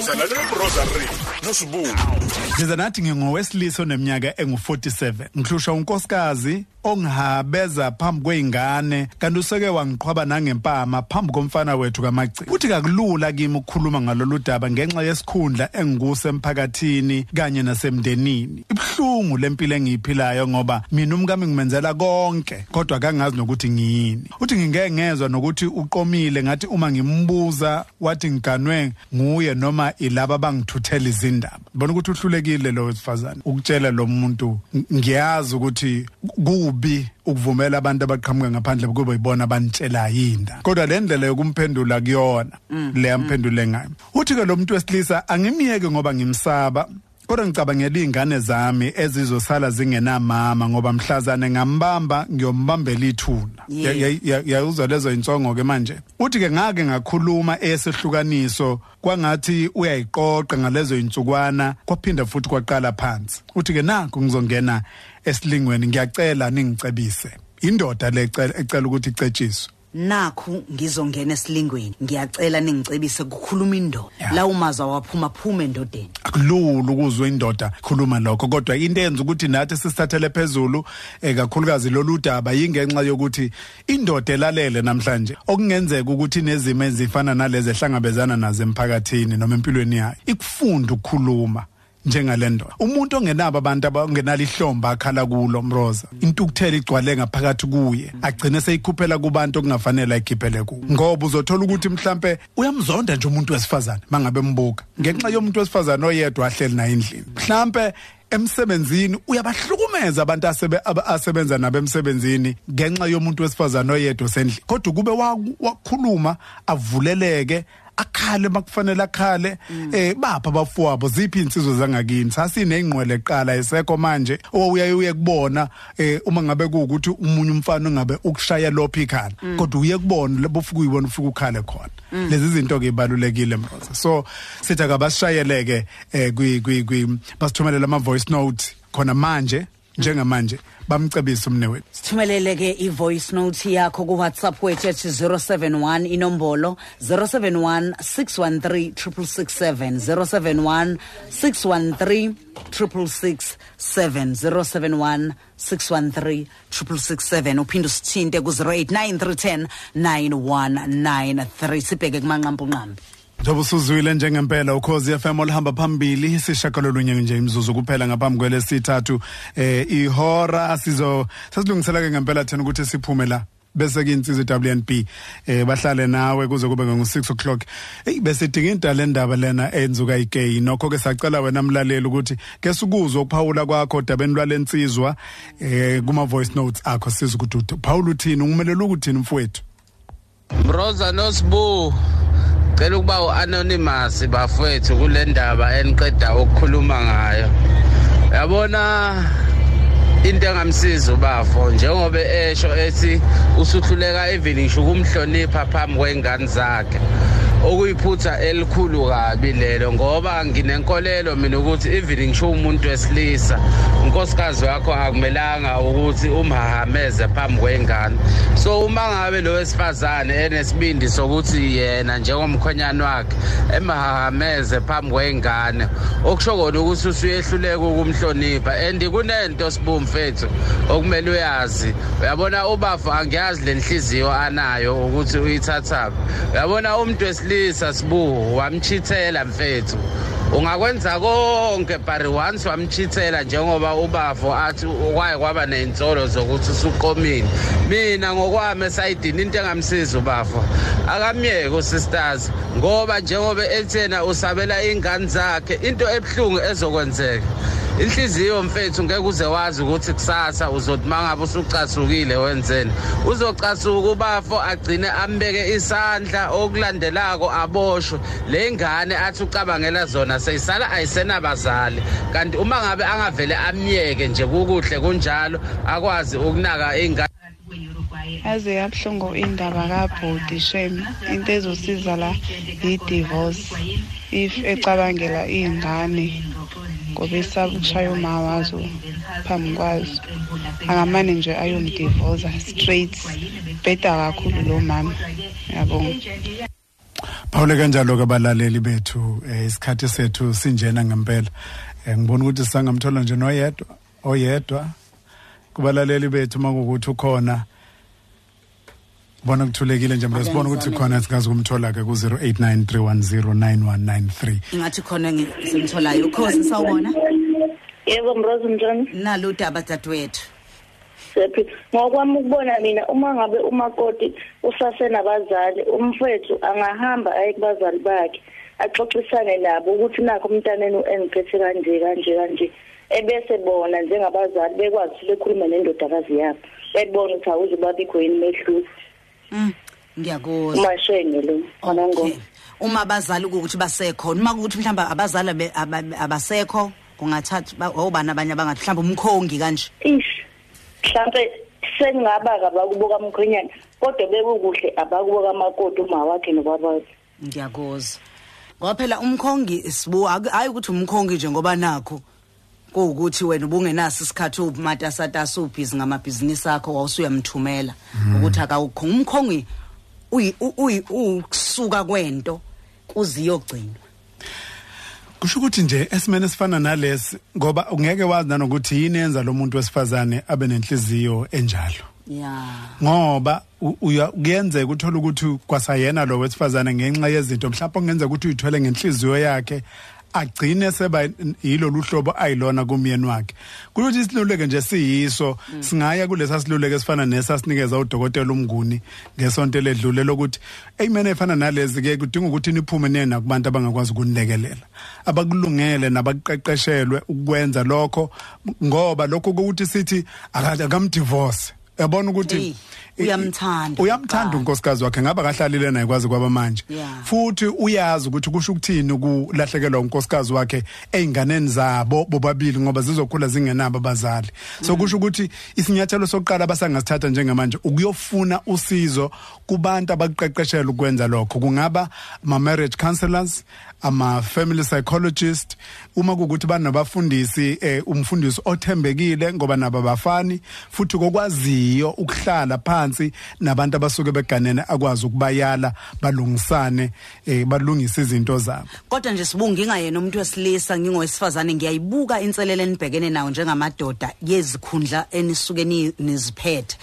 usalalela uRosary nosibu Ngize nathi ngingowesilisa oneminyaka engu47 ngihlusha unkosikazi. Ongihabeza phambi kweingane kanti useke wangiqhwaba nangempama phambi komfana wethu kaMagci uthi kakulula kimi ukukhuluma ngalolu daba ngenxa yesikhundla engikuse emphakathini kanye nasemndenini. Ibhlungu lempilo engiyiphilayo ngoba mina umkami ngimenzela konke kodwa kangazi nokuthi ngiyini. Uthi ngingeke ngezwe nokuthi uqomile ngathi uma ngimbuza wathi ngiganwe nguye noma ilaba bangithuthela izindaba. Bona ukuthi uhlulekile lo wesifazane ukutshela lo muntu. Ngiyazi ukuthi kubi ukuvumela abantu abaqhamuka ngaphandle kube yibona abanitshela yinda. Kodwa le ndlela yokumphendula kuyona le yamphendule ngayo. Uthi ke lo muntu wesilisa angimiyeke ngoba ngimsaba. Kodwa ngicabangela izingane zami ezizosala zingenamama ngoba mhlazane ngambamba ngiyombambela ithuna. Yeah. Ya- ya- yayuzwa lezo insongo ke manje? Uthi ke ngake ngakhuluma esehlukaniso kwangathi uyayiqoqa ngalezo insukwana kwaphinda futhi kwaqala phansi. Uthi ke nakho ngizongena esilingweni ngiyacela ningicebise. Indoda le ecela ecela ukuthi icetshiswe nakhu ngizongena esilingweni. Ngiyacela ningicebise kukhuluma indoda. Yeah. la umazwa waphuma phuma endodeni. Akulula ukuzwa indoda khuluma lokho kodwa into eyenza ukuthi nathi sisithathele phezulu eh kakhulukazi lolu daba yingenxa yokuthi indoda elalele namhlanje okungenzeka ukuthi nezimo ezifana nalezi ehlangabezana nazo emphakathini noma empilweni yayo ikufunda ukukhuluma. Njengalendoda umuntu ongenabo abantu abangenalo ihlomba akhala kulo mroza. Intukuthela igcwale ngaphakathi kuye agcine seyikhuphela kubantu okungafanele ayikhiphele kuwo ngoba uzothola ukuthi mhlambe uyamzonda nje umuntu wesifazane mangabe mbuka ngenxa yomuntu wesifazane oyedwa ahleli naye endlini. Mhlambe emsebenzini uyabahlukumeza abantu asebe aba- asebenza nabo emsebenzini ngenxa yomuntu wesifazane oyedwa sendlini kodwa kube wa- wakhuluma avuleleke akhale makufanele akhale eh bapha abafowabo ziphi insizwe zangakini sasinengqwele eqala esekho manje owuyaye uye kubona eh uma ngabe kuukuthi umunye umfana ongabe ukushaya lophi ikhala. Kodwa uye kubona lebo ufika uyibona ufika ukhale khona. Lezi zinto ke ibalulekile mroza. So sithi akabashayeleke eh kwi kwi kwi basithumelela ama voice note khona manje. Njengamanje bamcebisa umne wethu sithumelele ke i-voice note yakho ku-whatsapp wethu ethi 071 inombolo 071 613 667 071 613 667 071 613 667 uphinde usithinte ku-089 9193 sibheke kumanqampunqambi Njobe usuzwile njengempela ukhozi FM olihamba phambili sishakalolunye nje imzuzu kuphela ngaphambi kwelesithathu. Eh ihora sizo sasilungisela ke ngempela thena ukuthi siphume la bese ke insizwe WNB eh bahlale nawe kuze kube ngo 6 o'clock. Hey bese dinga indaba lendaba lena enzuka igay nokho ke sacela wena mlaleli ukuthi ke sikuzwe ukuphawula kwakho dabeni lwalensizwa eh kuma voice notes akho siza ukuthi Paul uthini ungumelela ukuthini mfowethu? Broza Nosbu cela ukuba uanonymous bafowethu kule ndaba eniqeda ukukhuluma ngayo. Yabona into engamsiza ubafo njengoba esho ethi usuhluleka even ngisho ukumhlonipha phambi kwengane zakhe. Okuyiphutha elikhulu kabi lelo ngoba nginenkolelo mina ukuthi even ngisho umuntu wesilisa unkosikazi wakho akumelanga ukuthi umhahameze phambi kwengane. So uma ngabe lo wesifazane enesibindi sokuthi yena njengomkhonyana wakhe emahahameze phambi kwengane okusho kona ukuthi usuyehluleka ukumhlonipha. And kunento sibumfethu okumele uyazi. Uyabona ubafo angiyazi lenhliziyo anayo ukuthi uyithathaphi uyabona umuntu wesilisa sibu wamchithela mfethu. Ungakwenza konke but once wamchithela njengoba ubafo athi kwaye kwaba ney'nsolo zokuthi usuqomile. Mina ngokwami esayidini into engamsiza ubafo? Akamyeke usisters ngoba njengoba ethena usabela iy'ngane zakhe into ebuhlungu ezokwenzeka. Inhliziyo mfethu ngeke uze wazi ukuthi kusasa uzothi mangabe usucasukile wenzeni. Uzocasuka ubafo agcine ambeke isandla okulandelako aboshwe. Le ngane athi ucabangela zona seyisala ayisenabazali. Kanti uma ngabe angavele amyeke nje kukuhle kunjalo akwazi ukunaka ingane. Yaze yabuhlungu indaba kabhodi shem. Into ezosiza la yi-divorce if ecabangela iy'ngane. Ngoba esaba ukushaya uma wazo phambi kwazo. Akamane nje ayomdivoza straight bheda kakhulu lo mama. Yabonga Phawule kanjalo kabalaleli bethu eh, isikhathi sethu sinjena ngempela. Eh, ngibona ukuthi sangamthola nje noyedwa oyedwa. Kubalaleli bethu makukuthi ukhona bona kuthulekile nje manje sibona ukuthi khona singazi kumthola ke ku 0893109193 ingathi khona ngisemtholayo ukhosi sawubona? Yebo mrozi njani nalo udaba dadewethu? Sephi ngokwami ukubona mina uma ngabe umakoti usasenabazali umfethu angahamba aye kubazali bakhe axoxisane nabo ukuthi nakho umntaneni engiphethe kanje kanje kanje. Ebese bona njengabazali bekwazi ukuthi bekhulume nendodakazi yabo bebona ukuthi awuze babikho yini mehluko mm ngiyakuzwa. Umashenge lo okay. Uma abazali ukuthi basekhona uma ukuthi mhlawumbe abazali abe- aba- abasekho kungathatha obani abanye abangathi mhlawumbe umkhongi kanje. Ish mhlambe sengaba kabakubuka mkhonyana kodwa bekukuhle abakubuka makoti uma wakhe nobaba ngiyakuzwa. Ngoba phela umkhongi sibu ak- hayi ukuthi umkhongi nje ngoba nakho. Kuwukuthi wena ubungenaso isikhathi ubumatasatasa ubhizi ngamabhizinisi akho wawusuyamthumela. Ukuthi akawukho umkhongi uyi- u- uyi- ukusuka kwento kuziyogcinwa kusho ukuthi nje esimene sifana nalesi ngoba ungeke wazi nanokuthi yini yenza lo muntu wesifazane abe nenhliziyo enjalo. Ya. Ngoba kuyenzeka uthola ukuthi kwasayena lo wesifazane ngenxa yezinto mhlawumbe kungenzeka ukuthi uyithwele ngenhliziyo yakhe agcine seba yilo luhlobo ayilona kumyeni wakhe. Kuthi isiluleke nje siyiso singaya kulesa siluleke esifana nesasinikeza udokotela umnguni ngesonto ledlule lokuthi eyimene efana nalezi ke kudinga ukuthi niphume nena kubantu abangakwazi ukunilekelela abakulungele nabaqeqeshelwe ukwenza lokho ngoba lokho ukuthi sithi aka- akamdivorce yabona ukuthi Eyi, uyamthanda uyamthanda kuqala. unkosikazi wakhe ngabe akahlalile naye kwazi kwaba manje Yeah. futhi uyazi ukuthi kusho ukuthini ukulahlekelwa unkosikazi wakhe eyinganeni zabo bobabili ngoba zizokhula zingenabo abazali so kusho ukuthi isinyathelo sokuqala abasangasithatha njengamanje ukuyofuna usizo kubantu abaqeqeshelwe ukwenza lokho kungaba ama marriage counselors ama family psychologist uma kukuthi banabafundisi eh, umfundisi othembekile ngoba nabo abafani futhi kokwaziyo ukuhlala phansi nabantu abasuke beganene akwazi ukubayala balungisane eh, balungise izinto zabo. Kodwa nje sibunga ngingayena umuntu wesilisa ngingowesifazane ngiyayibuka inselele enibhekene nayo njengamadoda yezikhundla enisuke ni- niziphethe.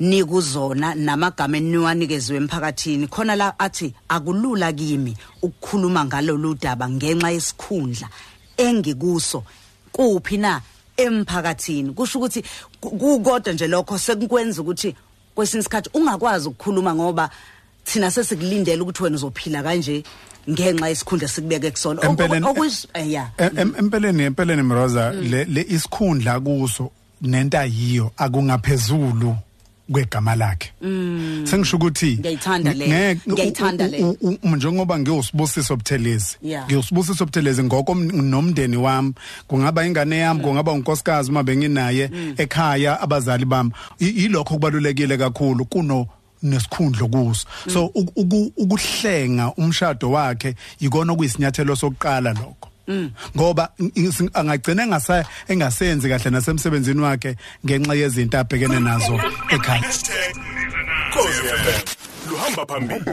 Nikuzona namagama eniwanikeziwe emphakathini. Khona la athi akulula kimi ukukhuluma ngalolu daba ngenxa yesikhundla engikuso. Kuphi na? Emphakathini. Kusho ukuthi ku- kukodwa nje lokho sekukwenza ukuthi kwesinye isikhathi ungakwazi ukukhuluma ngoba thina sesikulindele ukuthi wena uzophila kanje ngenxa yesikhundla sikubeke kusona. Eh, ya. Em- em- empeleni empeleni mroza le le isikhundla kuso nento ayiyo akungaphezulu. Kwegama lakhe. Sengisho ukuthi Ngiyayithanda le, ngiyayithanda le. njengoba ngiyosibusiso buthelezi ngiyosibusiso buthelezi ngoko nomndeni wami kungaba ingane yami kungaba unkosikazi uma benginaye ekhaya abazali bami. Yilokho kubalulekile kakhulu kuno nesikhundlo kuso so uku- uku- ukuhlenga umshado wakhe ikona okuyisinyathelo sokuqala lokho. Ngoba angagcina engasa engasenzi kahle nasemsebenzini wakhe ngenxa yezinto abhekene nazo ekhaya. Luhamba phambili.